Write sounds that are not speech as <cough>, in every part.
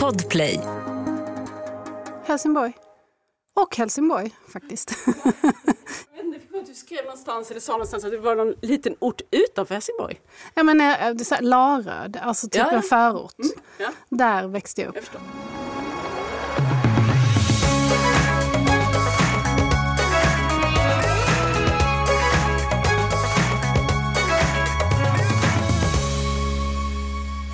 Podplay. Helsingborg. Och Helsingborg faktiskt. <laughs> Du skrev någonstans eller sa någonstans att det var någon liten ort utanför Helsingborg. Ja, men, eh, det är så här, Laröd, alltså typ Ja, ja. en förort. Ja, Där växte jag upp. jag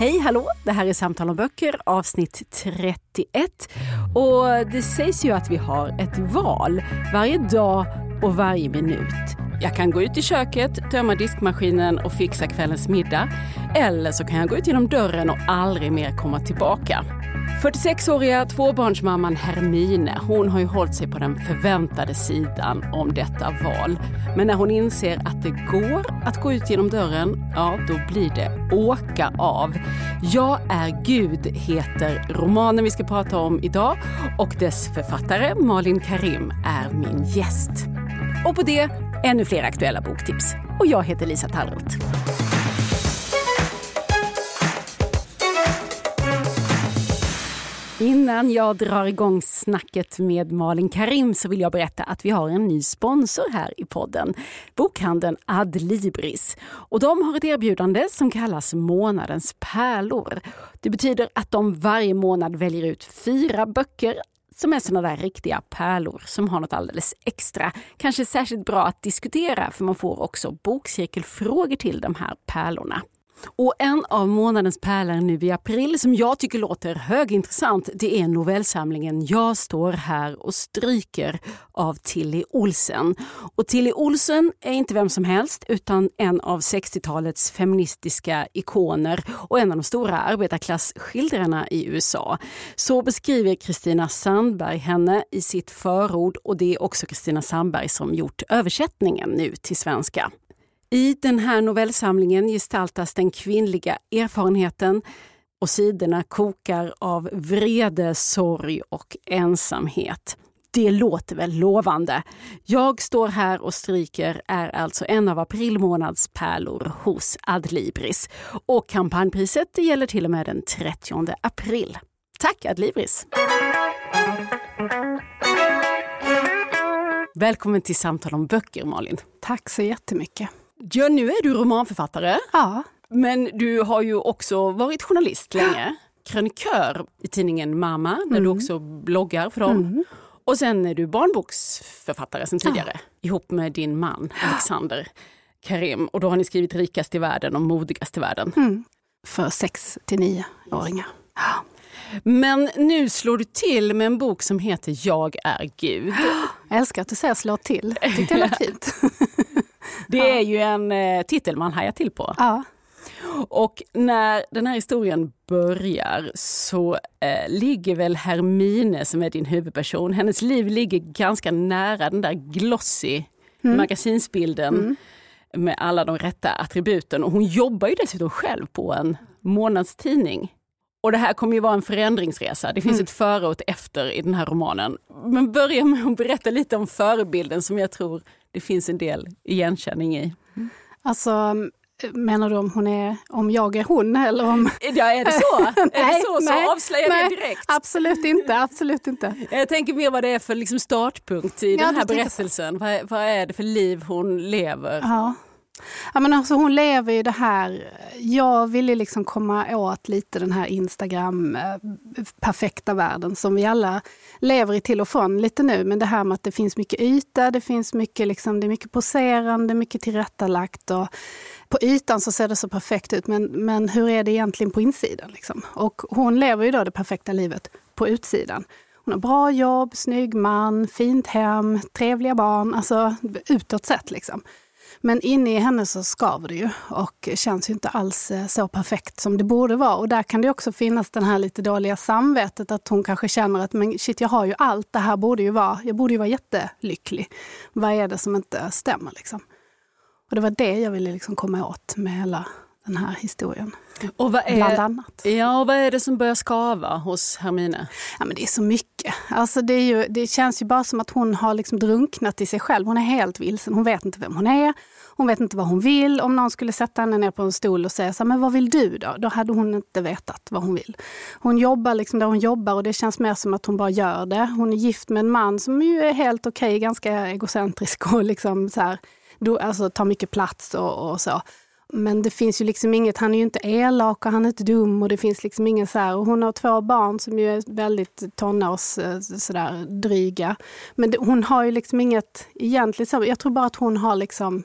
Hej hallå! Det här är Samtal om böcker avsnitt 31. Och det sägs ju att vi har ett val varje dag och varje minut. Jag kan gå ut i köket, tömma diskmaskinen och fixa kvällens middag. Eller så kan jag gå ut genom dörren och aldrig mer komma tillbaka. 46-åriga tvåbarnsmamman Hermine, hon har ju hållit sig på den förväntade sidan om detta val. Men när hon inser att det går att gå ut genom dörren, ja då blir det åka av. Jag är Gud heter romanen vi ska prata om idag och dess författare Malin Karim är min gäst. Och på det ännu fler aktuella boktips. Och jag heter Lisa Tallroth. Innan jag drar igång snacket med Malin Karim så vill jag berätta att vi har en ny sponsor här i podden. Bokhandeln Adlibris. Och de har ett erbjudande som kallas Månadens pärlor. Det betyder att de varje månad väljer ut fyra böcker som är såna där riktiga pärlor som har något alldeles extra. Kanske särskilt bra att diskutera för man får också bokcirkelfrågor till de här pärlorna. Och en av månadens pärlor nu i april som jag tycker låter högintressant det är novellsamlingen Jag står här och stryker av Tilly Olsen. Och Tilly Olsen är inte vem som helst utan en av 60-talets feministiska ikoner och en av de stora arbetarklassskildrarna i USA. Så beskriver Kristina Sandberg henne i sitt förord och det är också Kristina Sandberg som gjort översättningen nu till svenska. I den här novellsamlingen gestaltas den kvinnliga erfarenheten och sidorna kokar av vrede, sorg och ensamhet. Det låter väl lovande. Jag står här och stryker är alltså en av april månads pärlor hos Adlibris. Och kampanjpriset gäller till och med den 30 april. Tack Adlibris! Välkommen till Samtal om böcker Malin. Tack så jättemycket. Ja, nu är du romanförfattare. Ja, Men du har ju också varit journalist länge. Krönikör i tidningen Mama, där du också bloggar för dem. Och sen är du barnboksförfattare sen tidigare, ihop med din man Alexander Karim. Och då har ni skrivit Rikast i världen och Modigast i världen. för sex till nioåringar. Men nu slår du till med en bok som heter Jag är Gud. <gasps> Jag älskar att du säger slå till. Jag tyckte det lät fint. Det är ju en eh, titel man hajar till på. Ja. Och när den här historien börjar så eh, ligger väl Hermine som är din huvudperson, hennes liv ligger ganska nära den där glossy magasinsbilden med alla de rätta attributen. Och hon jobbar ju dessutom själv på en månadstidning. Och det här kommer ju vara en förändringsresa. Det finns ett före och ett efter i den här romanen. Men börja med att berätta lite om förebilden som jag tror det finns en del igenkänning i. Alltså, menar du om, hon är, om jag är hon eller om... Ja, är det så? <laughs> är det så så avslöjar nej, vi direkt. Absolut inte, absolut inte. Jag tänker mer vad det är för liksom startpunkt i Ja, den här berättelsen. Vad, vad är det för liv hon lever? Ja. Ja, men alltså hon lever ju det här, jag ville liksom komma åt lite den här Instagram-perfekta eh, världen som vi alla lever i till och från lite nu. Men det här med att det finns mycket yta, det finns mycket, liksom, det är mycket poserande, mycket tillrättalagt. Och på ytan så ser det så perfekt ut, men, men hur är det egentligen på insidan? Liksom? Och hon lever ju då det perfekta livet på utsidan. Hon har bra jobb, snygg man, fint hem, trevliga barn, alltså utåt sett. Liksom. Men inne i henne så skaver det ju och känns ju inte alls eh, så perfekt som det borde vara. Och där kan det också finnas den här lite dåliga samvetet att hon kanske känner att men shit, jag har ju allt, det här borde ju vara, jag borde ju vara jättelycklig. Vad är det som inte stämmer liksom? Och det var det jag ville liksom komma åt med hela den här historien. Och vad är, bland annat. Ja, och vad är det som börjar skava hos Hermine? Ja, men det är så mycket. Alltså det, ju, det känns ju bara som att hon har liksom drunknat i sig själv. Hon är helt vilsen. Hon vet inte vem hon är. Hon vet inte vad hon vill. Om någon skulle sätta henne ner på en stol och säga så här, men vad vill du då? Då hade hon inte vetat vad hon vill. Hon jobbar liksom där hon jobbar och det känns mer som att hon bara gör det. Hon är gift med en man som ju är helt okej, okay, ganska egocentrisk och liksom så här, då, alltså, tar mycket plats och, och så. Men det finns ju liksom inget, han är ju inte elak och han är inte dum och det finns liksom ingen så här, och hon har två barn som ju är väldigt tonårs eh, sådär dryga. Men det, hon har ju liksom inget egentligt, jag tror bara att hon har liksom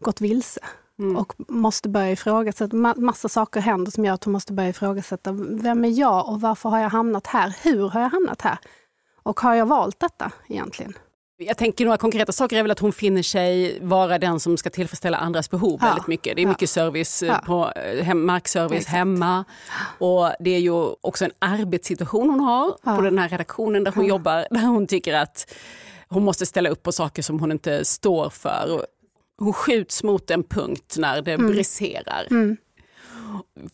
gått vilse. Mm. Och måste börja ifrågasätta, massa saker händer som gör att hon måste börja ifrågasätta, vem är jag och varför har jag hamnat här? Hur har jag hamnat här? Och har jag valt detta egentligen? Jag tänker några konkreta saker är väl att hon finner sig vara den som ska tillfredsställa andras behov ja. väldigt mycket. Det är mycket service, eh, ja. på, eh, hem, markservice hemma. Och det är ju också en arbetssituation hon har på den här redaktionen där hon jobbar, där hon tycker att hon måste ställa upp på saker som hon inte står för. Hon skjuts mot en punkt när det mm. briserar. Mm.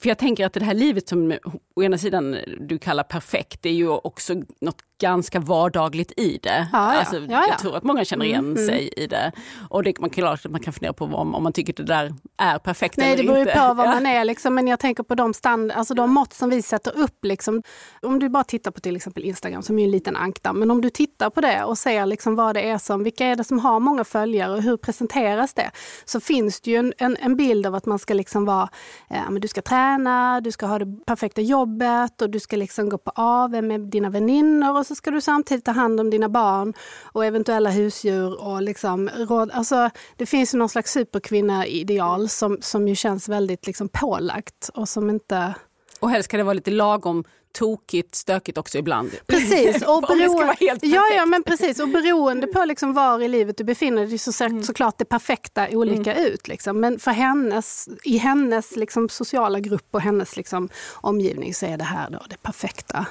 För jag tänker att det här livet som å ena sidan du kallar perfekt, det är ju också något ganska vardagligt i det. Ja, ja. Alltså, ja, ja. Jag tror att många känner igen mm, sig mm. i det. Och det, man, klart, man kan fundera på om, om man tycker att det där är perfekt Nej, eller inte. Nej, det beror på vad man är. Liksom, men jag tänker på de, stand, alltså de mått som vi sätter upp. Liksom. Om du bara tittar på till exempel Instagram, som är en liten ankdamm. Men om du tittar på det och ser liksom vad det är som, vilka är det som har många följare och hur presenteras det? Så finns det ju en, en, en bild av att man ska liksom vara, eh, men du ska träna, du ska ha det perfekta jobbet och du ska liksom gå på AV med dina väninnor och så ska du samtidigt ta hand om dina barn och eventuella husdjur. Och liksom råd, alltså, det finns ju någon slags superkvinna-ideal som, som ju känns väldigt liksom pålagt och som inte... Och helst ska det vara lite lagom tokigt, stökigt också ibland. Precis, <laughs> och, beroende, ja, ja, men precis, och beroende på liksom var i livet du befinner dig så ser mm. såklart det perfekta olika mm. ut. Liksom. Men för hennes, i hennes liksom, sociala grupp och hennes liksom, omgivning så är det här då det perfekta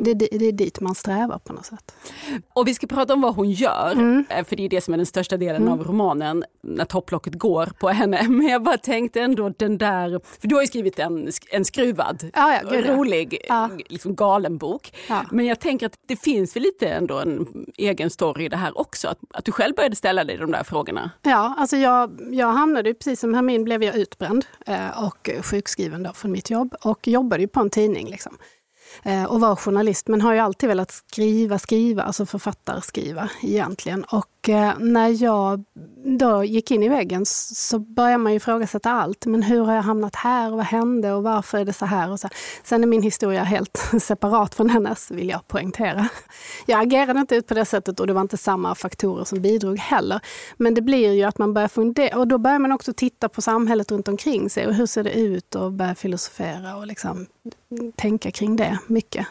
det, det, det, är dit man strävar på något sätt. Och vi ska prata om vad hon gör, mm. Eh, för det är det som är den största delen mm. av romanen, när topplocket går på henne. <laughs> Men jag bara tänkte ändå den där, för du har ju skrivit en, en skruvad, ja, ja, gud, rolig, ja. liksom galen bok. Ja. Men jag tänker att det finns väl lite ändå en egen story i det här också, att, att du själv började ställa dig de där frågorna. Ja, alltså jag, jag hamnade precis som Hermin blev jag utbränd eh, och sjukskriven då från mitt jobb och jobbade ju på en tidning. Liksom. Eh, och var journalist, men har ju alltid velat skriva, skriva, alltså författarskriva egentligen. Och Eh, när jag då gick in i väggen så började man ju ifrågasätta allt. Men hur har jag hamnat här vad hände och varför är det så här? Och så. Sen är min historia helt <laughs> separat från hennes, vill jag poängtera. Jag agerade inte ut på det sättet och det var inte samma faktorer som bidrog heller. Men det blir ju att man börjar fundera och då börjar man också titta på samhället runt omkring sig och hur ser det ut och börja filosofera och liksom tänka kring det mycket.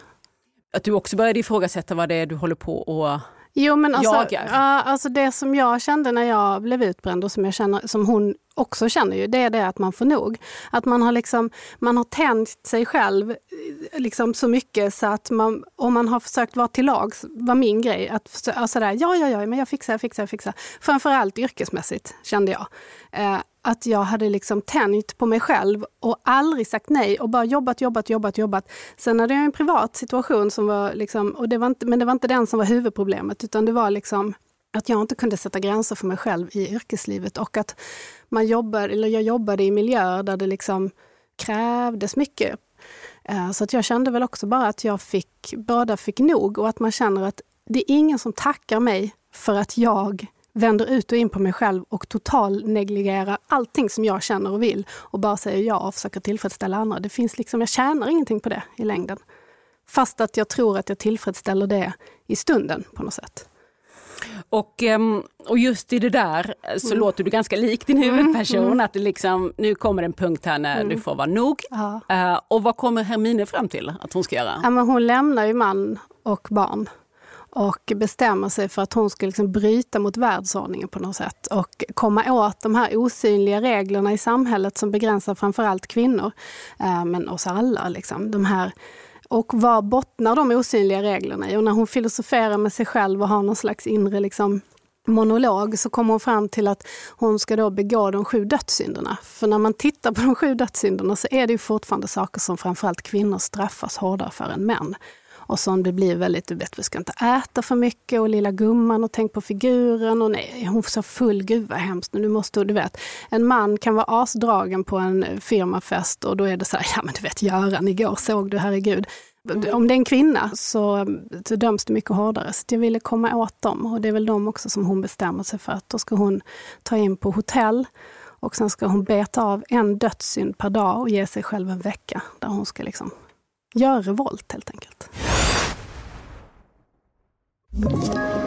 Att du också började ifrågasätta vad det är du håller på och Jo, men alltså, jagar? alltså det som jag kände när jag blev utbränd och som, jag känner, som hon också känner ju, det är det att man får nog. Att man har, liksom, man har tänt sig själv eh, liksom så mycket så att man, om man har försökt vara till lags, var min grej, att alltså där, ja, ja, ja, men jag fixar, jag fixar, jag fixar. Framförallt yrkesmässigt kände jag. Eh, att jag hade liksom tänjt på mig själv och aldrig sagt nej och bara jobbat, jobbat, jobbat, jobbat. Sen hade jag en privat situation som var liksom, och det var inte, men det var inte den som var huvudproblemet utan det var liksom att jag inte kunde sätta gränser för mig själv i yrkeslivet och att man jobbar, eller jag jobbade i miljöer där det liksom krävdes mycket. Eh, så att jag kände väl också bara att jag fick, båda fick nog och att man känner att det är ingen som tackar mig för att jag vänder ut och in på mig själv och total negligerar allting som jag känner och vill och bara säger ja och försöker tillfredsställa andra. Det finns liksom, jag tjänar ingenting på det i längden. Fast att jag tror att jag tillfredsställer det i stunden på något sätt. Och, ehm, och just i det där så mm. låter du ganska lik din huvudperson, mm. att det liksom, nu kommer en punkt här när mm. du får vara nog. Ja. Uh, och vad kommer Hermine fram till att hon ska göra? Ja, men hon lämnar ju man och barn och bestämmer sig för att hon ska liksom bryta mot världsordningen på något sätt och komma åt de här osynliga reglerna i samhället som begränsar framförallt kvinnor, eh, men oss alla. Liksom. De här och vad bottnar de osynliga reglerna i? Och när hon filosoferar med sig själv och har någon slags inre liksom, monolog så kommer hon fram till att hon ska då begå de sju dödssynderna. För när man tittar på de sju dödssynderna så är det ju fortfarande saker som framförallt kvinnor straffas hårdare för än män. Och som det blir väldigt, du vet, vi ska inte äta för mycket och lilla gumman och tänk på figuren och nej, hon så full, gud vad hemskt, nu måste du vet. En man kan vara asdragen på en firmafest och då är det så här, ja men du vet Göran igår såg du, herregud. Om det är en kvinna så, så döms det mycket hårdare. Så jag ville komma åt dem och det är väl de också som hon bestämmer sig för att då ska hon ta in på hotell och sen ska hon beta av en dödssynd per dag och ge sig själv en vecka där hon ska liksom göra revolt helt enkelt. Ett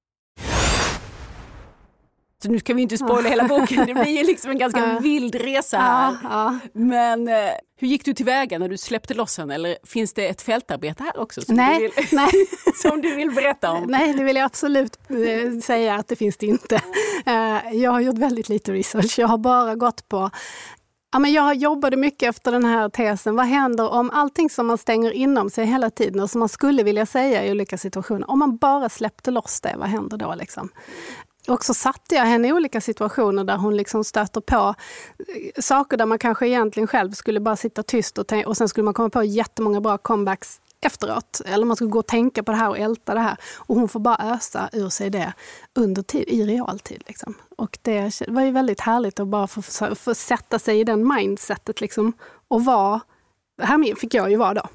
Så nu ska vi inte spoila hela boken, det blir ju liksom en ganska <laughs> vild resa här. Men eh, hur gick du tillväga när du släppte loss henne? Eller finns det ett fältarbete här också som, Nej, du, vill, <laughs> nej. <laughs> som du vill berätta om? Nej, det vill jag absolut eh, säga att det finns det inte. Eh, Jag har gjort väldigt lite research. Jag har bara gått på Ja, men jag jobbade mycket efter den här tesen. Vad händer om allting som man stänger inom sig hela tiden och som man skulle vilja säga i olika situationer, om man bara släppte loss det, vad händer då? Liksom? Och så satte jag henne i olika situationer där hon liksom stöter på eh, saker där man kanske egentligen själv skulle bara sitta tyst och, och sen skulle man komma på jättemånga bra comebacks efteråt. Eller man skulle gå och tänka på det här och älta det här. Och hon får bara ösa ur sig det under tid, i realtid. Liksom. Och det var ju väldigt härligt att bara få, få sätta sig i den mindsetet liksom, och vara, här fick jag ju vara då.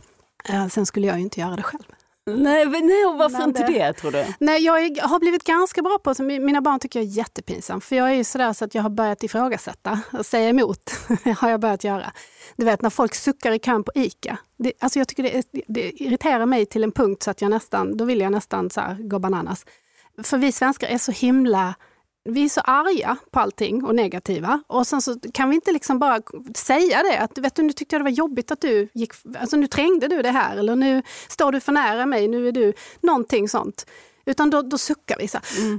Eh, sen skulle jag ju inte göra det själv. Nej, nej och varför inte det- tror du? Nej, jag har blivit ganska bra på det. Mina barn tycker jag är jättepinsam. För jag är ju sådär så att jag har börjat ifrågasätta och säga emot. <laughs> har jag börjat göra. Du vet när folk suckar i kön på ICA. Det, alltså jag tycker det, det irriterar mig till en punkt så att jag nästan, då vill jag nästan så gå bananas. För vi svenskar är så himla vi är så arga på allting och negativa. Och sen så kan vi inte liksom bara säga det. Att, vet du, nu tyckte jag det var jobbigt att du gick... Alltså nu trängde du det här. Eller nu står du för nära mig. Nu är du... Någonting sånt. Utan då, då suckar vi så här.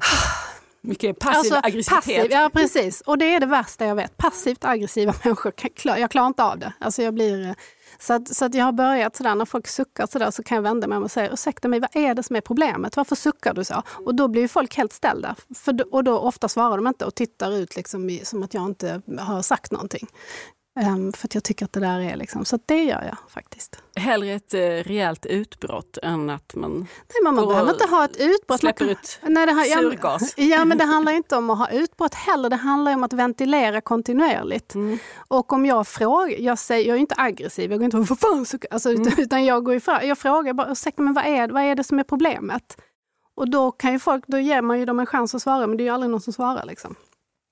Mycket passiv Alltså, aggressivitet. Passiv, ja, precis. Och det är det värsta jag vet. Passivt aggressiva <laughs> människor, jag klarar inte av det. Alltså jag blir, eh, så, att, så att jag har börjat sådär, när folk suckar sådär så kan jag vända mig om och säga ursäkta mig, vad är det som är problemet? Varför suckar du så? Och då blir ju folk helt ställda. För, och då ofta svarar de inte och tittar ut liksom i, som att jag inte har sagt någonting. Ehm, för att jag tycker att det där är liksom, så det gör jag faktiskt. Hellre ett eh, rejält utbrott än att man Nej, men man behöver inte ha ett utbrott. Man släpper kan- ut Nej, det ja, men- surgas. <laughs> Ja, men det handlar inte om att ha utbrott heller. Det handlar om att ventilera kontinuerligt. Mm. Och om jag frågar, jag, säger, jag är inte aggressiv, jag går inte och vad fan så, alltså, Mm. utan jag går ifrån, jag frågar bara, ursäkta men vad är, vad är det som är problemet? Och då kan folk, då ger man ju dem en chans att svara, men det är ju aldrig någon som svarar liksom.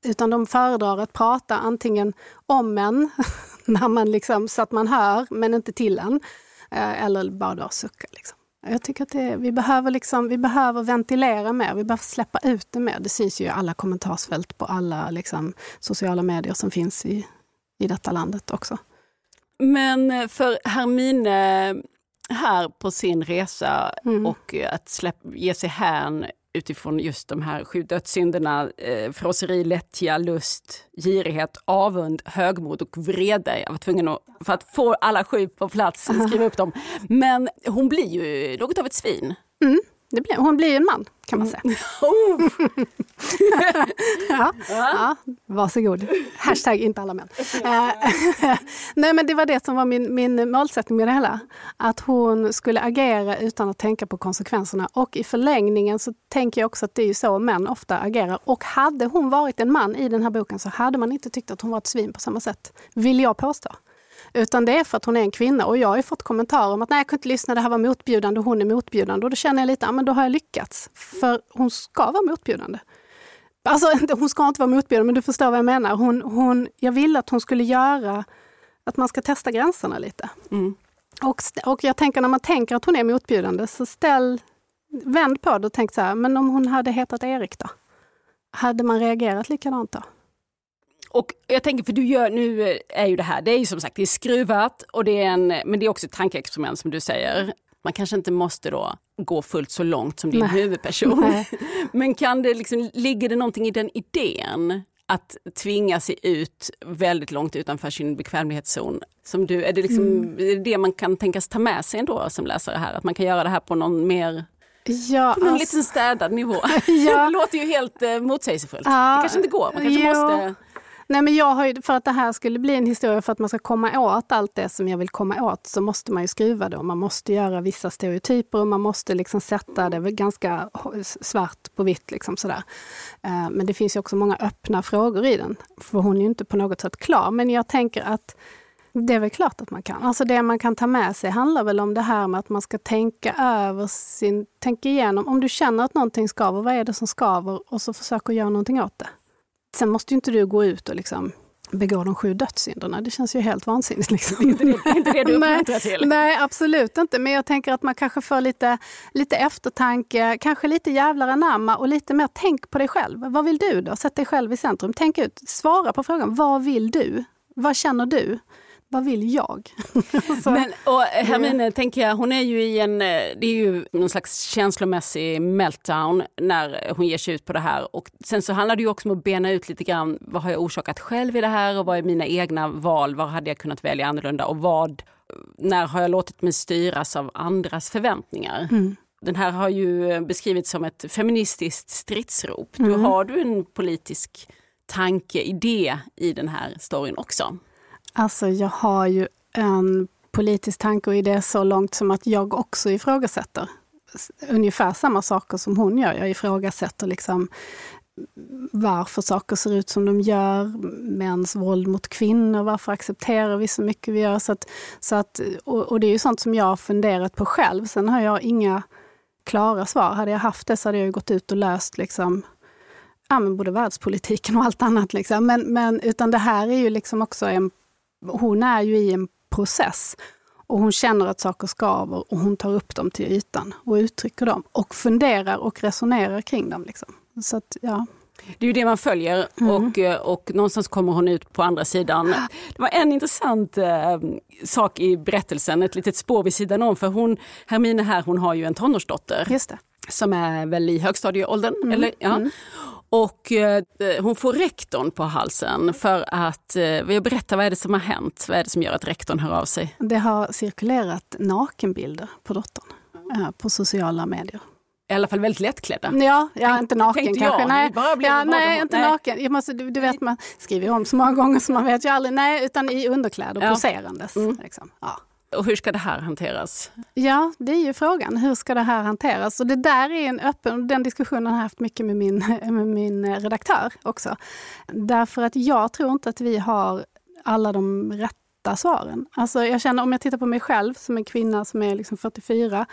Utan de föredrar att prata antingen om en, <laughs> när man liksom, så att man hör, men inte till en. eh, Eller bara då sucka. Liksom. Jag tycker att det, vi, behöver liksom, vi behöver ventilera mer, vi behöver släppa ut det mer. Det syns ju i alla kommentarsfält på alla liksom, sociala medier som finns i, i detta landet också. Men eh, för Hermine här på sin resa Mm. och att släpp, ge sig hän utifrån just de här sju dödssynderna, eh, frosseri, lättja, lust, girighet, avund, högmod och vrede. Jag var tvungen att, för att få alla sju på plats, skriva upp dem. Men hon blir ju något av ett svin. Mm blir, hon blir ju en man kan man säga. <laughs> Oh, <laughs> Ja, ja, varsågod. Hashtag inte alla män. Eh, <laughs> Nej men det var det som var min, min målsättning med det hela. Att hon skulle agera utan att tänka på konsekvenserna. Och i förlängningen så tänker jag också att det är ju så män ofta agerar. Och hade hon varit en man i den här boken så hade man inte tyckt att hon var ett svin på samma sätt. Vill jag påstå. Utan det är för att hon är en kvinna och jag har fått kommentarer om att nej jag kunde inte lyssna, det här var motbjudande och hon är motbjudande. Och då känner jag lite, ja men då har jag lyckats. För hon ska vara motbjudande. Alltså <laughs> hon ska inte vara motbjudande men du förstår vad jag menar. Hon, hon, jag ville att hon skulle göra att man ska testa gränserna lite. Mm. Och, och jag tänker när man tänker att hon är motbjudande så ställ, vänd på det och tänk så här, men om hon hade hetat Erik då? hade man reagerat likadant då? Och jag tänker, för du gör, nu är ju det här, det är ju som sagt det är skruvat och det är en, men det är också ett tankeexperiment som du säger. Man kanske inte måste då gå fullt så långt som din Nej. huvudperson. Nej. <laughs> Men kan det liksom, ligger det någonting i den idén? Att tvinga sig ut väldigt långt utanför sin bekvämlighetszon. Som du, är, det liksom, Mm. är det det man kan tänkas ta med sig ändå som läsare här? Att man kan göra det här på någon mer Ja, på någon alltså- liten städad nivå. <laughs> <laughs> Ja. det låter ju helt eh, motsägelsefullt. Ja, det kanske inte går, man kanske jo. måste... Nej, men jag har ju, för att det här skulle bli en historia för att man ska komma åt allt det som jag vill komma åt så måste man ju skruva då. Man måste göra vissa stereotyper och man måste liksom sätta det ganska svart på vitt. Liksom sådär. Eh, men det finns ju också många öppna frågor i den. För hon är ju inte på något sätt klar. Men jag tänker att det är väl klart att man kan. Alltså det man kan ta med sig handlar väl om det här med att man ska tänka över sin, tänka igenom, om du känner att någonting skaver, vad är det som skaver? Och så försöka göra någonting åt det. Sen måste ju inte du gå ut och liksom begå de sju dödssynderna. Det känns ju helt vansinnigt. Liksom. Inte det, inte det du <laughs> Nej, uppmuntrar till? Nej, absolut inte. Men jag tänker att man kanske får lite, lite eftertanke, kanske lite jävlar anamma och lite mer tänk på dig själv. Vad vill du då? Sätt dig själv i centrum. Tänk ut, svara på frågan. Vad vill du? Vad känner du? Vad vill jag? <laughs> Men, och Hermine, tänker jag, hon är ju i en, eh, det är ju någon slags känslomässig meltdown när hon ger sig ut på det här. Och sen så handlar det ju också om att bena ut lite grann, vad har jag orsakat själv i det här och vad är mina egna val, vad hade jag kunnat välja annorlunda och vad, när har jag låtit mig styras av andras förväntningar? Den här har ju beskrivits som ett feministiskt stridsrop. Du, Har du en politisk tanke, idé i den här storyn också? Alltså jag har ju en politisk tanke och idé så långt som att jag också ifrågasätter ungefär samma saker som hon gör. Jag ifrågasätter liksom varför saker ser ut som de gör, mäns våld mot kvinnor, varför accepterar vi så mycket vi gör? Så att, så att, och, och det är ju sånt som jag har funderat på själv. Sen har jag inga klara svar. Hade jag haft det så hade jag ju gått ut och löst liksom, ja, men både världspolitiken och allt annat. Liksom. Men, men, utan det här är ju liksom också en... Hon är ju i en process. Och hon känner att saker skaver och hon tar upp dem till ytan och uttrycker dem. Och funderar och resonerar kring dem. Liksom. Så att, ja. Det är ju det man följer och, eh, och någonstans kommer hon ut på andra sidan. Det var en intressant eh, sak i berättelsen, ett litet spår vid sidan om. För hon, Hermine här, hon har ju en tonårsdotter som är väl i högstadieåldern. Eller, ja. Och eh, hon får rektorn på halsen för att, eh, vill berätta vad är det som har hänt? Vad är det som gör att rektorn hör av sig? Det har cirkulerat nakenbilder på dottern eh, på sociala medier. I alla fall väldigt lättklädda. Ja, ja inte naken tänkte kanske. jag. Nej, Bara ja, nej inte Nej. naken. Jag måste, du, du vet, man skriver om så många gånger så man vet ju aldrig. Nej, utan i underkläder, Ja. poserandes. Liksom. Ja. Och hur ska det här hanteras? Ja, det är ju frågan. Hur ska det här hanteras? Och det där är en öppen, den diskussionen har jag haft mycket med min, <laughs> med min redaktör också. Därför att jag tror inte att vi har alla de rätta svaren. Alltså jag känner, om jag tittar på mig själv som en kvinna som är liksom 44,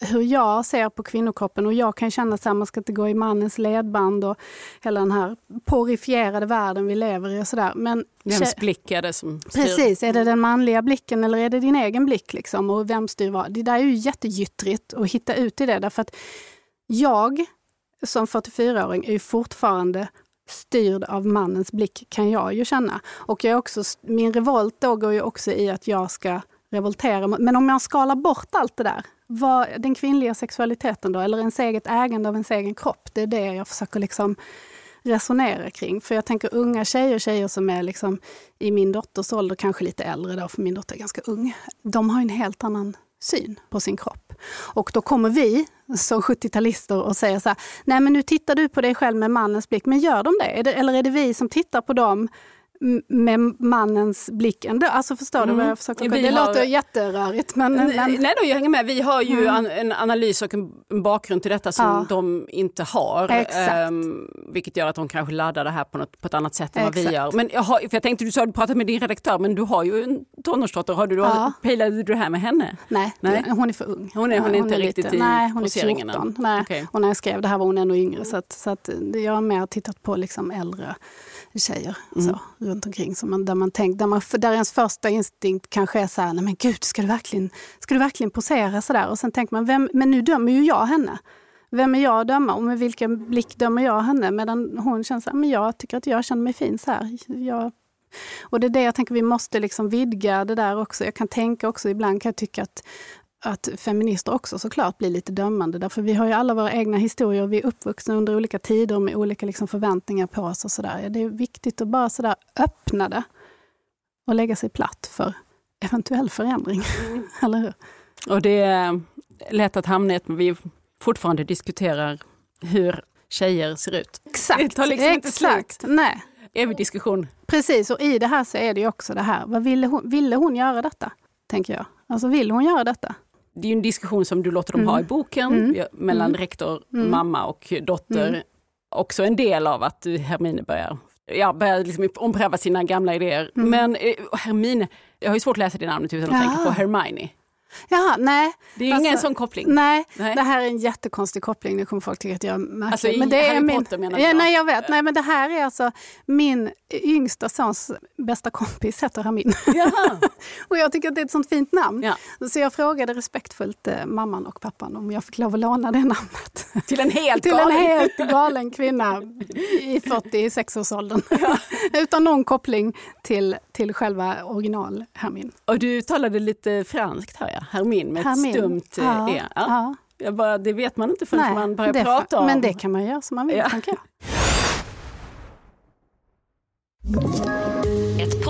hur jag ser på kvinnokroppen och jag kan känna att man ska inte gå i mannens ledband och hela den här porifierade världen vi lever i och sådär. Men Vems blick är det som styr? Precis, är det den manliga blicken eller är det din egen blick? Liksom? Och vem styr vad? Det där är ju jättegyttrigt att hitta ut i det därför att jag som 44-åring är ju fortfarande styrd av mannens blick kan jag ju känna. Och jag är också, min revolt då går ju också i att jag ska revoltera. Men om jag skalar bort allt det där, vad, den kvinnliga sexualiteten då, eller ens eget ägande av ens egen kropp, det är det jag försöker liksom resonera kring. För jag tänker unga tjejer, tjejer som är liksom i min dotters ålder, kanske lite äldre då, för min dotter är ganska ung. De har en helt annan syn på sin kropp. Och då kommer vi som 70-talister och säger så här, nej men nu tittar du på dig själv med mannens blick, men gör de det? Eller är det vi som tittar på dem med mannens blick ändå? Alltså förstår du vad jag försöker Vi Det har- låter jätterörigt men... men Nej då, jag hänger med. Vi har ju an, en analys och en, bakgrund till detta som Ja. de inte har. Exakt. Ehm, vilket gör att de kanske laddar det här på, något, på ett annat sätt än vad vi Exakt. gör. Men jag, har, för jag tänkte, du sa att du pratade med din redaktör, men du har ju en tonårsdotter. Har du Ja. Pejlade du det här med henne? Nej, Nej. hon är för ung. Hon är- hon är inte riktigt i Nej, hon är poseringen än. 14. Nej. Okej. Och när jag skrev det här var hon ännu yngre. Så, att, så att jag har mer tittat på liksom äldre tjejer Mm. så, runt omkring. Så man, där, man tänk, där, man, där ens första instinkt kanske är så här, nej men gud, ska du verkligen, ska du verkligen posera så där? Och sen tänker man, vem, men nu dömer ju jag henne. vem är jag att döma och med vilken blick dömer jag henne? Medan hon känner så här, men jag tycker att jag känner mig fin så här. Jag, och det är det jag tänker vi måste liksom vidga det där också. Jag kan tänka också, ibland kan jag tycka att att feminister också såklart blir lite dömande. Därför vi har ju alla våra egna historier. Vi är uppvuxna under olika tider med olika liksom förväntningar på oss. och så där. Det är viktigt att bara sådär öppna det och lägga sig platt för eventuell förändring. Mm. <laughs> Eller hur? Och det är lätt att hamna i att vi fortfarande diskuterar hur tjejer ser ut. Exakt, det tar liksom exakt. inte slut. Nej. Evig diskussion. Precis, och i det här så är det också det här, vad ville hon, ville hon göra detta? Tänker jag. Alltså vill hon göra detta? Det är en diskussion som du låter dem mm. ha i boken mm. mellan mm. rektor, mm. mamma och dotter. Mm. Också en del av att Hermine börjar ja, börjar liksom ompröva sina gamla idéer. Mm. Men eh, Hermine, jag har ju svårt att läsa det namnet utan att ja. tänka på Hermione. Jaha, nej. Det är alltså, ingen sån koppling. Nej, nej, det här är en jättekonstig koppling. Nu kommer folk tycka att jag är märklig. Alltså, men det Harry är min, Potter menar jag. Ja, nej, jag vet. Nej, men det här är alltså min yngsta sons bästa kompis heter Hermin. <laughs> och jag tycker att det är ett sånt fint namn. Ja. Så jag frågade respektfullt eh, mamman och pappan om jag fick lov att låna det namnet. Till en helt <laughs> Till galen, en helt galen kvinna i <laughs> 46-årsåldern. Ja. Utan någon koppling till, till själva original Hermin. Och du talade lite franskt hör jag, Hermin med Hermin. ett stumt ja. E. Ja. Ja. Bara, det vet man inte förrän Nej, man börjar prata om. Men det kan man göra som man vill, ja. tänker jag. <laughs>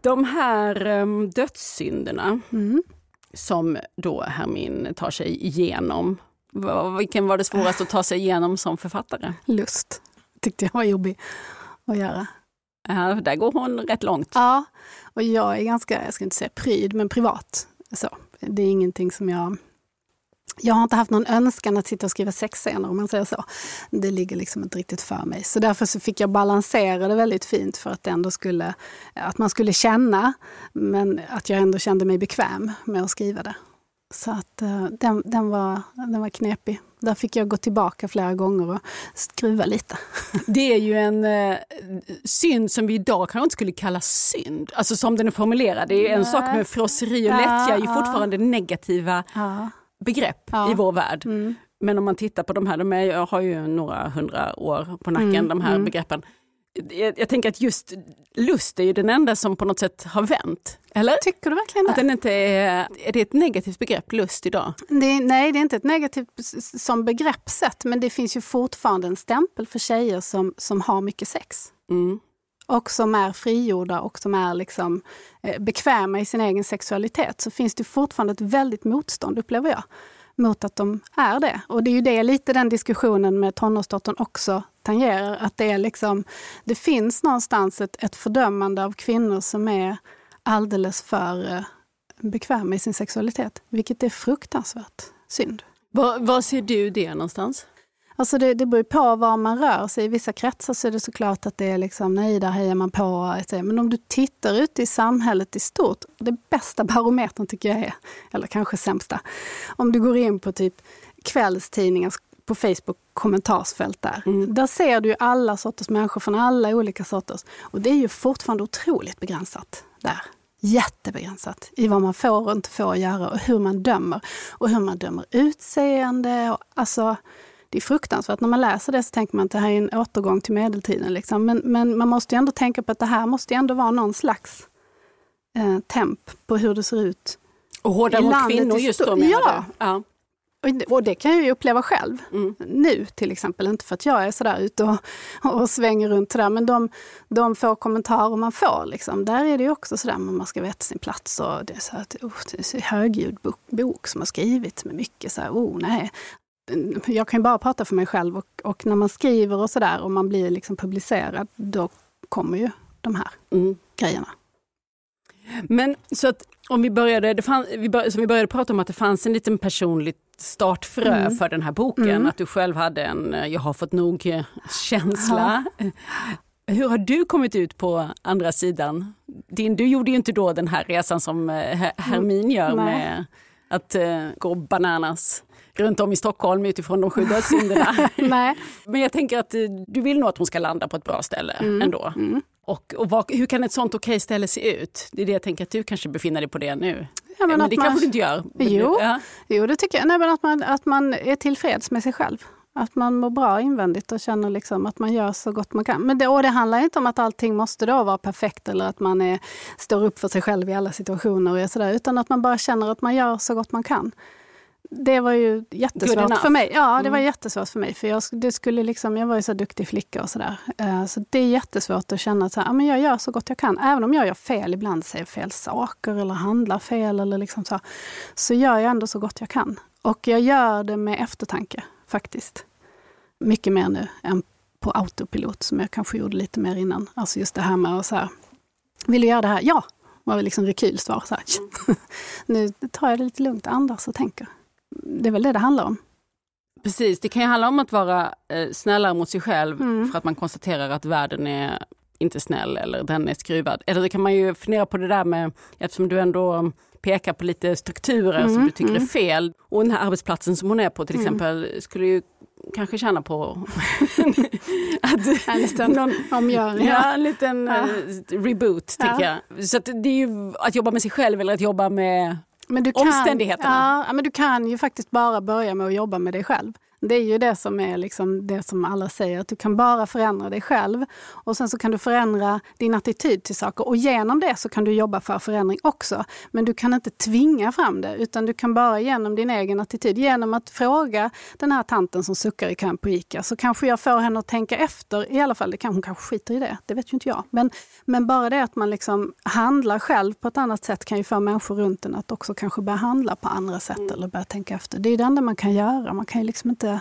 De här um, dödssynderna mm. som då Hermin tar sig igenom. Vilken var det svårast att ta sig igenom som författare? Lust tyckte jag var jobbig att göra. Ja, där går hon rätt långt. Ja, och jag är ganska, jag ska inte säga pryd, men privat. Så, det är ingenting som jag... Jag har inte haft någon önskan att sitta och skriva sexscener om man säger så. Det ligger liksom inte riktigt för mig. Så därför så fick jag balansera det väldigt fint för att, det ändå skulle, att man skulle känna, men att jag ändå kände mig bekväm med att skriva det. Så att uh, den, den, var, den var knepig. Där fick jag gå tillbaka flera gånger och skruva lite. <laughs> Det är ju en uh, synd som vi idag kanske inte skulle kalla synd. Alltså som den är formulerad. Det är en Nej. sak med frosseri och ja, lättja är ju fortfarande negativa ja. Begrepp ja. i vår värld. Mm. Men om man tittar på de här, de är, har ju några hundra år på nacken, mm, de här mm. begreppen jag, jag, tänker att just lust är ju den enda som på något sätt har vänt. Eller? Tycker du verkligen det? Att den inte är, är det ett negativt begrepp, lust idag? Det, nej, det är inte ett negativt som begreppssätt, men det finns ju fortfarande en stämpel för tjejer som, som har mycket sex. Mm. Och som är frigjorda och som är liksom, eh, bekväma i sin egen sexualitet. Så finns det fortfarande ett väldigt motstånd, upplever jag mot att de är det. Och det är ju det lite den diskussionen med tonårsdottern också tangerar. Att det, är liksom, det finns någonstans ett, ett fördömande av kvinnor som är alldeles för eh, bekväma i sin sexualitet. Vilket är fruktansvärt synd. Var, var ser du det någonstans? Alltså det, det beror på var man rör sig. I vissa kretsar så är det såklart att det är liksom, nej, där hejar man på. Men om du tittar ut i samhället i stort, det bästa <laughs> barometern tycker jag är, eller kanske sämsta, om du går in på typ kvällstidningar på Facebook kommentarsfält där. Mm. Där ser du alla sorters människor från alla olika sorters. Och det är ju fortfarande otroligt begränsat där. Jättebegränsat i vad man får och inte får göra och hur man dömer. Och hur man dömer utseende. Och, alltså, det är fruktansvärt. När man läser det så tänker man att det här är en återgång till medeltiden. Liksom. Men, men man måste ändå tänka på att det här måste ändå vara någon slags eh, temp på hur det ser ut. Och hårdare mot kvinnor just då menar ja. du? Ja. Och det kan jag ju uppleva själv mm. nu till exempel. Inte för att jag är sådär ute och, och svänger runt sådär. Men de, de få kommentarer man får, liksom, där är det ju också sådär man ska veta sin plats. Och det är så att, oh, det är en högljudd bok, bok som har skrivits med mycket så här, oh nej, jag kan ju bara prata för mig själv och, och när man skriver och sådär och man blir liksom publicerad, då kommer ju de här mm. grejerna. Men så att om vi började, det fann, vi började, som vi började prata om att det fanns en liten personligt startfrö Mm. för den här boken, att du själv hade en eh, jag har fått nog-känsla. <laughs> Hur har du kommit ut på andra sidan? Din, du gjorde ju inte då den här resan som eh, Her- Hermin gör Nej. med att eh, gå bananas runt om i Stockholm utifrån de sju dödssynderna. <laughs> Nej. <laughs> Men jag tänker att eh, du vill nog att hon ska landa på ett bra ställe Mm. ändå. Och, och vad, hur kan ett sånt okej ställe se ut? Det är det jag tänker att du kanske befinner dig på det nu. Ja, men men att det man- kanske du inte gör. Jo. Ja. Jo, det tycker jag. Nej, men att, man, att man är tillfreds med sig själv. Att man mår bra invändigt och känner liksom att man gör så gott man kan. Men det, och det handlar inte om att allting måste då vara perfekt eller att man är, står upp för sig själv i alla situationer. Och är sådär, utan att man bara känner att man gör så gott man kan. Det var ju jättesvårt för mig. Ja, det var Mm. jättesvårt för mig. För jag, det skulle liksom, jag var ju så duktig flicka och sådär. Eh, Så det är jättesvårt att känna att ja, men jag gör så gott jag kan. Även om jag gör fel ibland, säger fel saker eller handlar fel. Eller liksom så, så gör jag ändå så gott jag kan. Och jag gör det med eftertanke faktiskt. Mycket mer nu än på autopilot som jag kanske gjorde lite mer innan. Alltså just det här med att så här, vill du göra det här? Ja, var liksom rekylsvar. Så här. <laughs> nu tar jag det lite lugnt, andas och tänker. Det är väl det det handlar om. Precis, det kan ju handla om att vara eh, snällare mot sig själv Mm. för att man konstaterar att världen är inte snäll eller den är skruvad. Eller det kan man ju fundera på det där med, eftersom du ändå pekar på lite strukturer som Mm, du tycker är mm. fel. Och den här arbetsplatsen som hon är på till Mm. exempel skulle ju kanske tjäna på <laughs> att En liten <laughs> någon, omgörning. Ja, en liten Ja. eh, reboot Ja. jag. Så att det är ju att jobba med sig själv eller att jobba med Men du kan, Omständigheterna. Ja, men du kan ju faktiskt bara börja med att jobba med dig själv. Det är ju det som är liksom det som alla säger, att du kan bara förändra dig själv. Och sen så kan du förändra din attityd till saker. Och genom det så kan du jobba för förändring också. Men du kan inte tvinga fram det, utan du kan bara genom din egen attityd, genom att fråga den här tanten som suckar i kön på ICA, så kanske jag får henne att tänka efter, i alla fall, det kan, hon kanske skiter i det, det vet ju inte jag. Men, men bara det att man liksom handlar själv på ett annat sätt kan ju få människor runt en att också kanske börja handla på andra sätt eller börja tänka efter. Det är det enda man kan göra, man kan ju liksom inte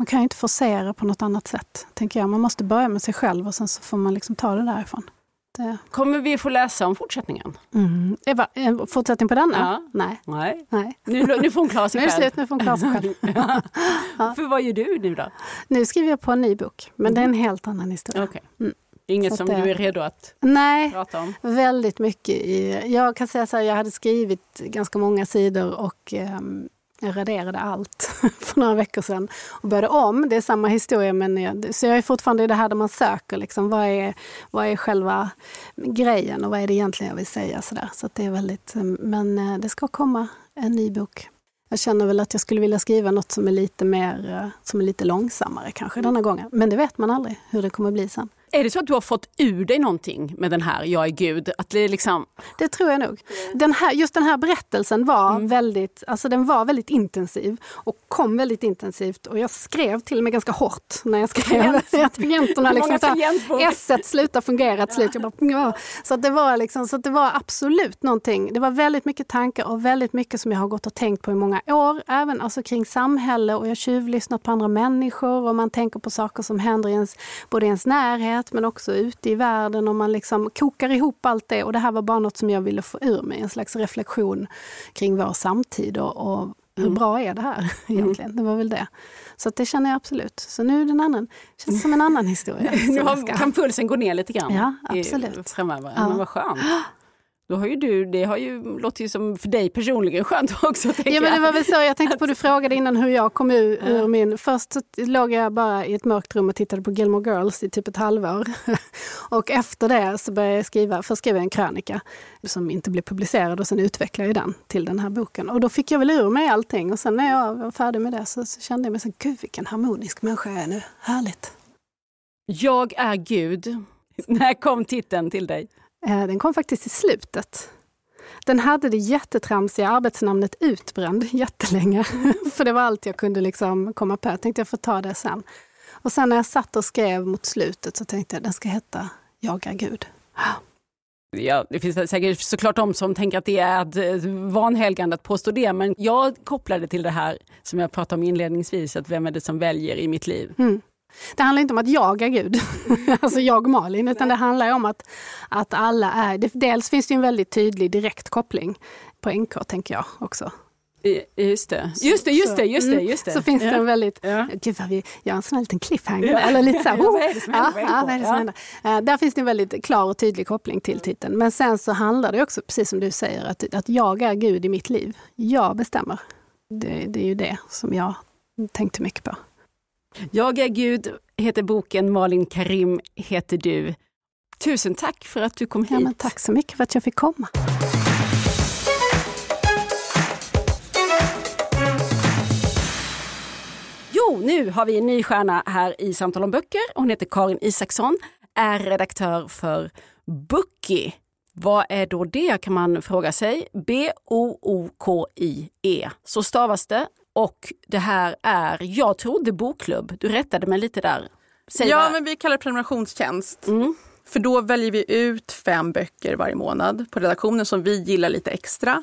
man kan ju inte forcera på något annat sätt, tänker jag. Man måste börja med sig själv och sen så får man liksom ta det därifrån. Det. Kommer vi få läsa om fortsättningen? Mm. Eva, en fortsättning på denna? Ja. Nej. Nej. Nej. Nu, nu får hon klara Nu sig är det själv. slut, nu får hon klara sig själv. <laughs> Ja. För vad gör du nu då? Nu skriver jag på en ny bok, men det är en helt annan historia. Okej. Mm. Inget som det- du är redo att Nej, prata om? väldigt mycket i... Jag kan säga så här, jag hade skrivit ganska många sidor och ehm, jag raderade allt <laughs> för några veckor sedan och började om. Det är samma historia, men jag, så jag är fortfarande i det här där man söker. Liksom, vad, är, vad är själva grejen och vad är det egentligen jag vill säga? Så, där. så att det är väldigt, mm, men eh, det ska komma en ny bok. Jag känner väl att jag skulle vilja skriva något som är lite mer, eh, som är lite långsammare kanske denna gången. Men det vet man aldrig hur det kommer bli sen. Är det så att du har fått ur dig någonting med den här Jag är Gud? Att det är liksom, Det tror jag nog. Den här, just den här berättelsen var, Mm. väldigt, alltså den var väldigt intensiv och kom väldigt intensivt. Och jag skrev till och med ganska hårt när jag skrev. <laughs> Tangenterna liksom många så här, tangentbord? S slutar fungera till slut. Jag bara, så, att det var liksom, så att det var absolut någonting. Det var väldigt mycket tankar och väldigt mycket som jag har gått och tänkt på i många år. Även alltså kring samhälle och jag har tjuvlyssnat på andra människor och man tänker på saker som händer i ens, både i ens närhet men också ute i världen och man liksom kokar ihop allt det. Och det här var bara något som jag ville få ur mig, en slags reflektion kring vår samtid och, och hur Mm. bra är det här <laughs> egentligen? Det var väl det. Så det känner jag absolut. Så nu är det en annan, känns som en annan <laughs> historia. nu har, kan pulsen gå ner lite grann Ja, i- absolut. framöver. Ja. Men vad skönt. <gasps> Då har ju du, det har ju, låter ju som för dig personligen skönt <laughs> också. Ja men det var väl så, jag tänkte på du frågade innan hur jag kom ur, ur min... Först så låg jag bara i ett mörkt rum och tittade på Gilmore Girls i typ ett halvår. <laughs> och efter det så började jag skriva, först skrev jag en krönika som inte blev publicerad och sen utvecklade jag den till den här boken. Och då fick jag väl ur mig allting och sen när jag var färdig med det så, så kände jag mig så gud vilken harmonisk människa jag är nu. Härligt. Jag är Gud. <laughs> När kom titeln till dig? Eh, Den kom faktiskt i slutet. Den hade det jättetramsiga arbetsnamnet Utbränd jättelänge. <laughs> För det var allt jag kunde liksom komma på. Jag tänkte jag får ta det sen. Och sen när jag satt och skrev mot slutet så tänkte jag den ska heta Jag är Gud. Ja, det finns säkert såklart de som tänker att det är ett eh, vanhelgande att påstå det, men jag kopplade till det här som jag pratade om inledningsvis, att vem är det som väljer i mitt liv? Mm. Det handlar inte om att jag är Gud, <laughs> alltså jag Malin, utan det handlar om att, att alla är... Dels finns det en väldigt tydlig direkt koppling på NK, tänker jag också. Just det, just det, just det. Just det, just det. Så finns det en väldigt, Ja. gud vad vi gör en sån här liten cliffhanger. Ja. Eller lite så här, <laughs> Ja, oh, vad är det som ja, Vad är det händer? Eh, Där finns det en väldigt klar och tydlig koppling till titeln. Men sen så handlar det också, precis som du säger, att, att jag är Gud i mitt liv. Jag bestämmer. Det, det är ju det som jag tänkte mycket på. Jag är Gud heter boken, Malin Karim heter du. Tusen tack för att du kom hit. Ja, tack så mycket för att jag fick komma. Jo, nu har vi en ny stjärna här i Samtal om böcker. Hon heter Karin Isaksson, är redaktör för Bookie. Vad är då det kan man fråga sig. B-O-O-K-I-E. Så stavas det. Och det här är, jag trodde bokklubb. Du rättade mig lite där. Säg ja, vad- men vi kallar det prenumerationstjänst. Mm. För då väljer vi ut fem böcker varje månad på redaktionen som vi gillar lite extra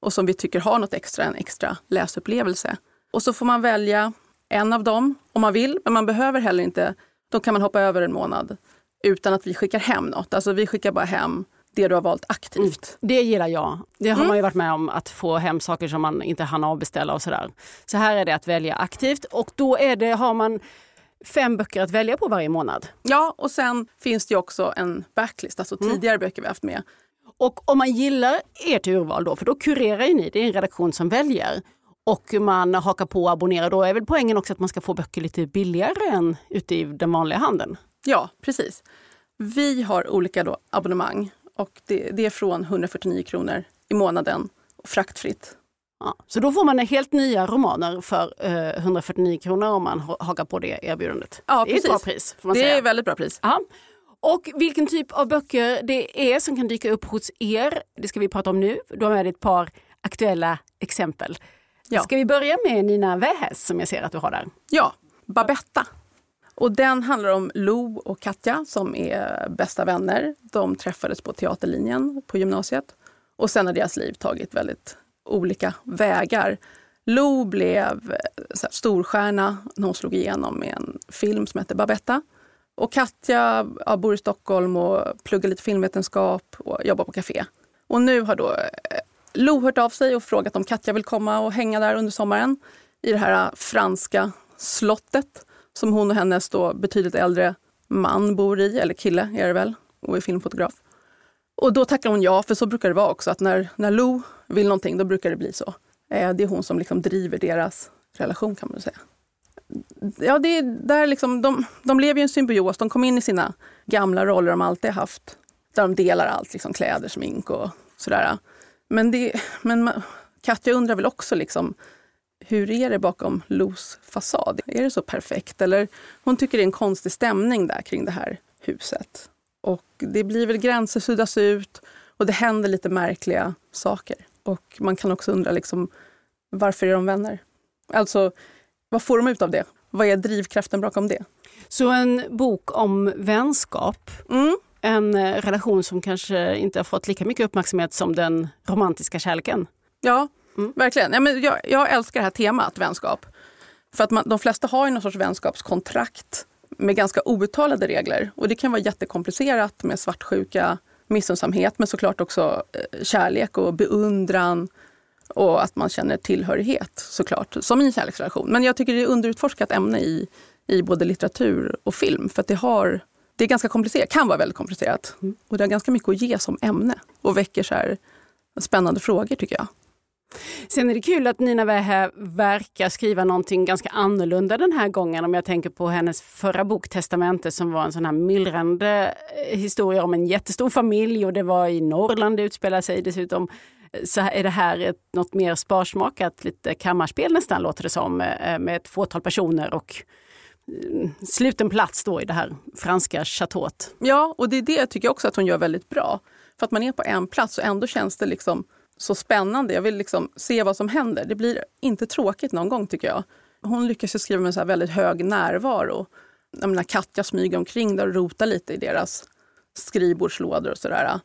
och som vi tycker har något extra, en extra läsupplevelse. Och så får man välja en av dem om man vill, men man behöver heller inte. Då kan man hoppa över en månad utan att vi skickar hem något. Alltså vi skickar bara hem det du har valt aktivt. Det gillar jag. Det har Mm. man ju varit med om, att få hem saker som man inte hann avbeställa och sådär. Så här är det att välja aktivt och då är det, har man fem böcker att välja på varje månad. Ja, och sen finns det också en backlist, alltså tidigare böcker vi haft med. Och om man gillar ert urval då, för då kurerar ju ni, det är en redaktion som väljer. Och man hakar på och abonnerar, då är väl poängen också att man ska få böcker lite billigare än ute i den vanliga handeln. Ja, precis. Vi har olika då abonnemang och det, det är från 149 kronor i månaden och fraktfritt. Ja, så då får man helt nya romaner för eh, 149 kronor om man ha- hakar på det erbjudandet. Ja, det är ett bra pris. Det säga. är väldigt bra pris. Ja. Och vilken typ av böcker det är som kan dyka upp hos er, det ska vi prata om nu. Du har med dig ett par aktuella exempel. Ja. Ska vi börja med Nina Wähäs som jag ser att du har där? Ja, Babetta. Och den handlar om Lo och Katja som är bästa vänner. De träffades på teaterlinjen på gymnasiet. Och sen har deras liv tagit väldigt olika vägar. Lo blev eh, så här, storstjärna när hon slog igenom med en film som hette Babetta. Och Katja ja, bor i Stockholm och pluggar lite filmvetenskap och jobbar på café. Och nu har då eh, Lo hört av sig och frågat om Katja vill komma och hänga där under sommaren i det här eh, franska slottet som hon och hennes då betydligt äldre man bor i, eller kille är det väl, och är filmfotograf. Och då tackar hon ja, för så brukar det vara också att när, när Lou vill någonting, då brukar det bli så. Eh, Det är hon som liksom driver deras relation kan man säga. Ja, det är där liksom, de, de lever i en symbios, de kom in i sina gamla roller de alltid haft. Där de delar allt, liksom kläder, smink och sådär. Men, det, men Katja undrar väl också liksom, hur är det bakom Los fasad? Är det så perfekt? Eller hon tycker det är en konstig stämning där kring det här huset. Och det blir väl gränser suddas ut och det händer lite märkliga saker. Och man kan också undra liksom, varför är de vänner? Alltså, vad får de ut av det? Vad är drivkraften bakom det? Så en bok om vänskap, Mm. en eh, relation som kanske inte har fått lika mycket uppmärksamhet som den romantiska kärleken. Ja, Mm. verkligen. Ja, men jag, jag älskar det här temat vänskap. För att man, de flesta har ju någon sorts vänskapskontrakt med ganska outtalade regler. Och det kan vara jättekomplicerat med svartsjuka, missunnsamhet men såklart också eh, kärlek och beundran och att man känner tillhörighet såklart, som i en kärleksrelation. Men jag tycker det är underutforskat ämne i, i både litteratur och film för att det har det är ganska komplicerat, kan vara väldigt komplicerat. Och det har ganska mycket att ge som ämne och väcker så spännande frågor tycker jag. Sen är det kul att Nina Wähä verkar skriva någonting ganska annorlunda den här gången om jag tänker på hennes förra bok Testamente som var en sån här myllrande eh, historia om en jättestor familj och det var i Norrland det utspelade sig dessutom. Eh, så är det här ett, något mer sparsmakat, lite kammarspel nästan låter det som, eh, med ett fåtal personer och sluten plats då i det här franska chateauet. Ja, och det är det tycker jag också att hon gör väldigt bra. För att man är på en plats och ändå känns det liksom så spännande. Jag vill liksom se vad som händer. Det blir inte tråkigt någon gång tycker jag. Hon lyckas ju skriva med så väldigt hög närvaro. Jag menar, Katja smyger omkring där och rotar lite i deras skrivbordslådor och sådär.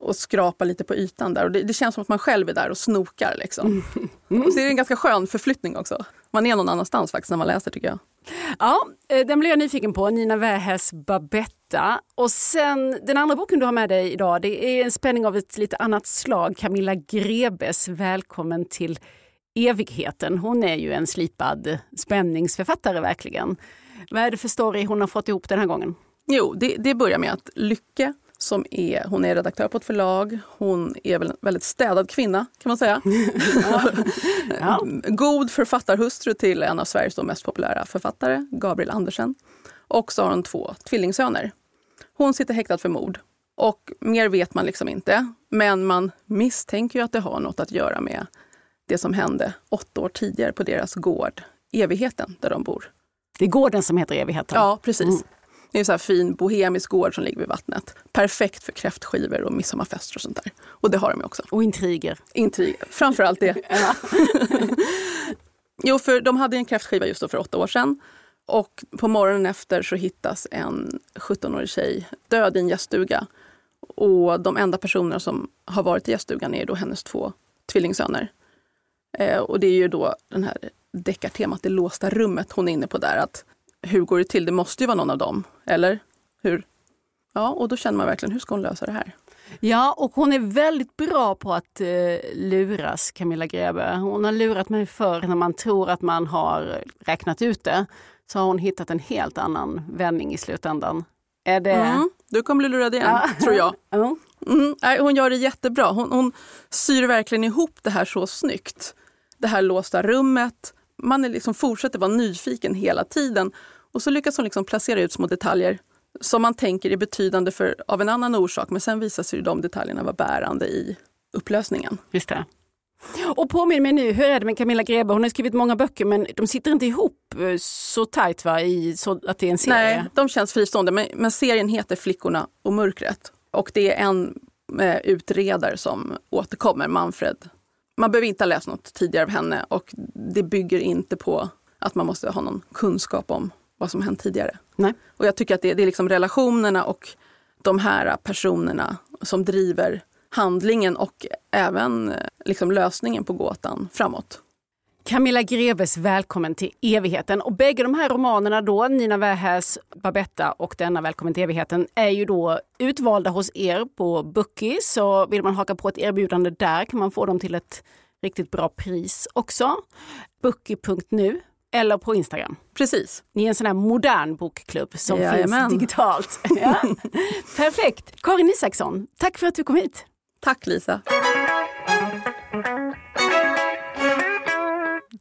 Och skrapar lite på ytan där. Och det, det känns som att man själv är där och snokar. Liksom. Och så är det en ganska skön förflyttning också. Man är någon annanstans faktiskt när man läser tycker jag. Ja, eh, den blev jag nyfiken på. Nina Wähäs Babetta. Och sen den andra boken du har med dig idag, det är en spänning av ett lite annat slag. Camilla Grebes, välkommen till Evigheten. Hon är ju en slipad spänningsförfattare verkligen. Vad är det för story hon har fått ihop den här gången? Jo, det, det börjar med att Lycke, som är, hon är redaktör på ett förlag, hon är väl en väldigt städad kvinna kan man säga. <laughs> Ja. <laughs> God författarhustru till en av Sveriges mest populära författare, Gabriel Andersen. Och så har hon två tvillingsöner. Hon sitter häktad för mord. Och mer vet man liksom inte. Men man misstänker ju att det har något att göra med det som hände åtta år tidigare på deras gård, Evigheten, där de bor. Det är gården som heter Evigheten. Ja, precis. Det är en så här fin bohemisk gård som ligger vid vattnet. Perfekt för kräftskivor och midsommarfester och sånt där. Och det har de också. Och intriger. Intrig, framförallt det. <laughs> <laughs> jo, för de hade en kräftskiva just då för åtta år sedan. Och på morgonen efter så hittas en 17-årig tjej död i en gäststuga. Och de enda personerna som har varit i gäststugan är då hennes två tvillingsöner. Eh, och det är ju då den här deckartemat, det låsta rummet hon är inne på där. Att hur går det till? Det måste ju vara någon av dem, eller hur? Ja, och då känner man verkligen, hur ska hon lösa det här? Ja, och hon är väldigt bra på att eh, luras, Camilla Grebe. Hon har lurat mig förr när man tror att man har räknat ut det. Så har hon hittat en helt annan vändning i slutändan. Är det... Mm, du kommer bli lurad igen, tror jag. <laughs> Ja. Mm, nej, hon gör det jättebra. Hon, hon syr verkligen ihop det här så snyggt. Det här låsta rummet. Man är liksom fortsätter vara nyfiken hela tiden. Och så lyckas hon liksom placera ut små detaljer som man tänker är betydande för, av en annan orsak. Men sen visar sig de detaljerna vara bärande i upplösningen. Just det. Och påminn mig nu, hur är det med Camilla Grebe? Hon har skrivit många böcker men de sitter inte ihop eh, så tajt va? I, så att det är en serie? Nej, de känns fristående. Men, men serien heter Flickorna och mörkret. Och det är en eh, utredare som återkommer, Manfred. Man behöver inte ha läst något tidigare av henne och det bygger inte på att man måste ha någon kunskap om vad som hänt tidigare. Nej. Och jag tycker att det, det är liksom relationerna och de här personerna som driver handlingen och även eh, liksom lösningen på gåtan framåt. Camilla Greves Välkommen till evigheten. Och bägge de här romanerna då, Nina Wähäs Babetta och denna Välkommen till evigheten, är ju då utvalda hos er på Bookie. Så vill man haka på ett erbjudande där kan man få dem till ett riktigt bra pris också. Bookie.nu eller på Instagram. Precis. Ni är en sån här modern bokklubb som Jajamän. finns digitalt. <laughs> Ja. Perfekt. Karin Isaksson, tack för att du kom hit. Tack Lisa.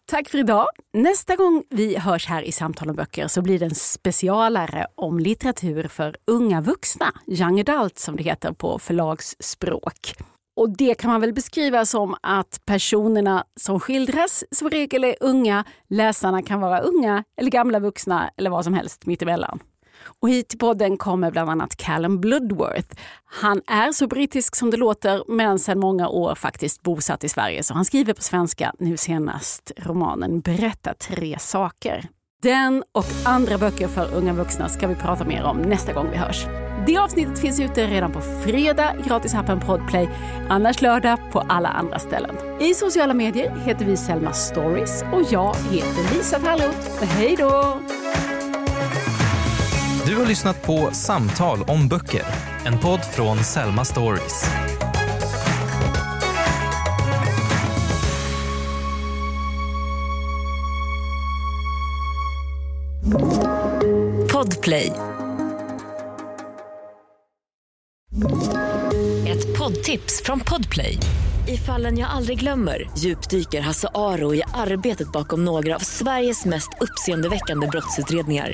Tack för idag. Nästa gång vi hörs här i Samtal om böcker så blir det en specialare om litteratur för unga vuxna, young adult som det heter på förlagsspråk. Och det kan man väl beskriva som att personerna som skildras som regel är unga, läsarna kan vara unga eller gamla vuxna eller vad som helst mittemellan. Och hit till podden kommer bland annat Callum Bloodworth. Han är så brittisk som det låter men sedan många år faktiskt bosatt i Sverige så han skriver på svenska, nu senast romanen Berätta tre saker. Den och andra böcker för unga vuxna ska vi prata mer om nästa gång vi hörs. Det avsnittet finns ute redan på fredag i gratisappen Podplay, annars lördag på alla andra ställen. I sociala medier heter vi Selma Stories och jag heter Lisa Tallroth. Hej då! Du har lyssnat på Samtal om böcker, en podd från Selma Stories. Podplay. Ett poddtips från Podplay. I fallen jag aldrig glömmer djupdyker Hasse Aro i arbetet bakom några av Sveriges mest uppseendeväckande brottsutredningar.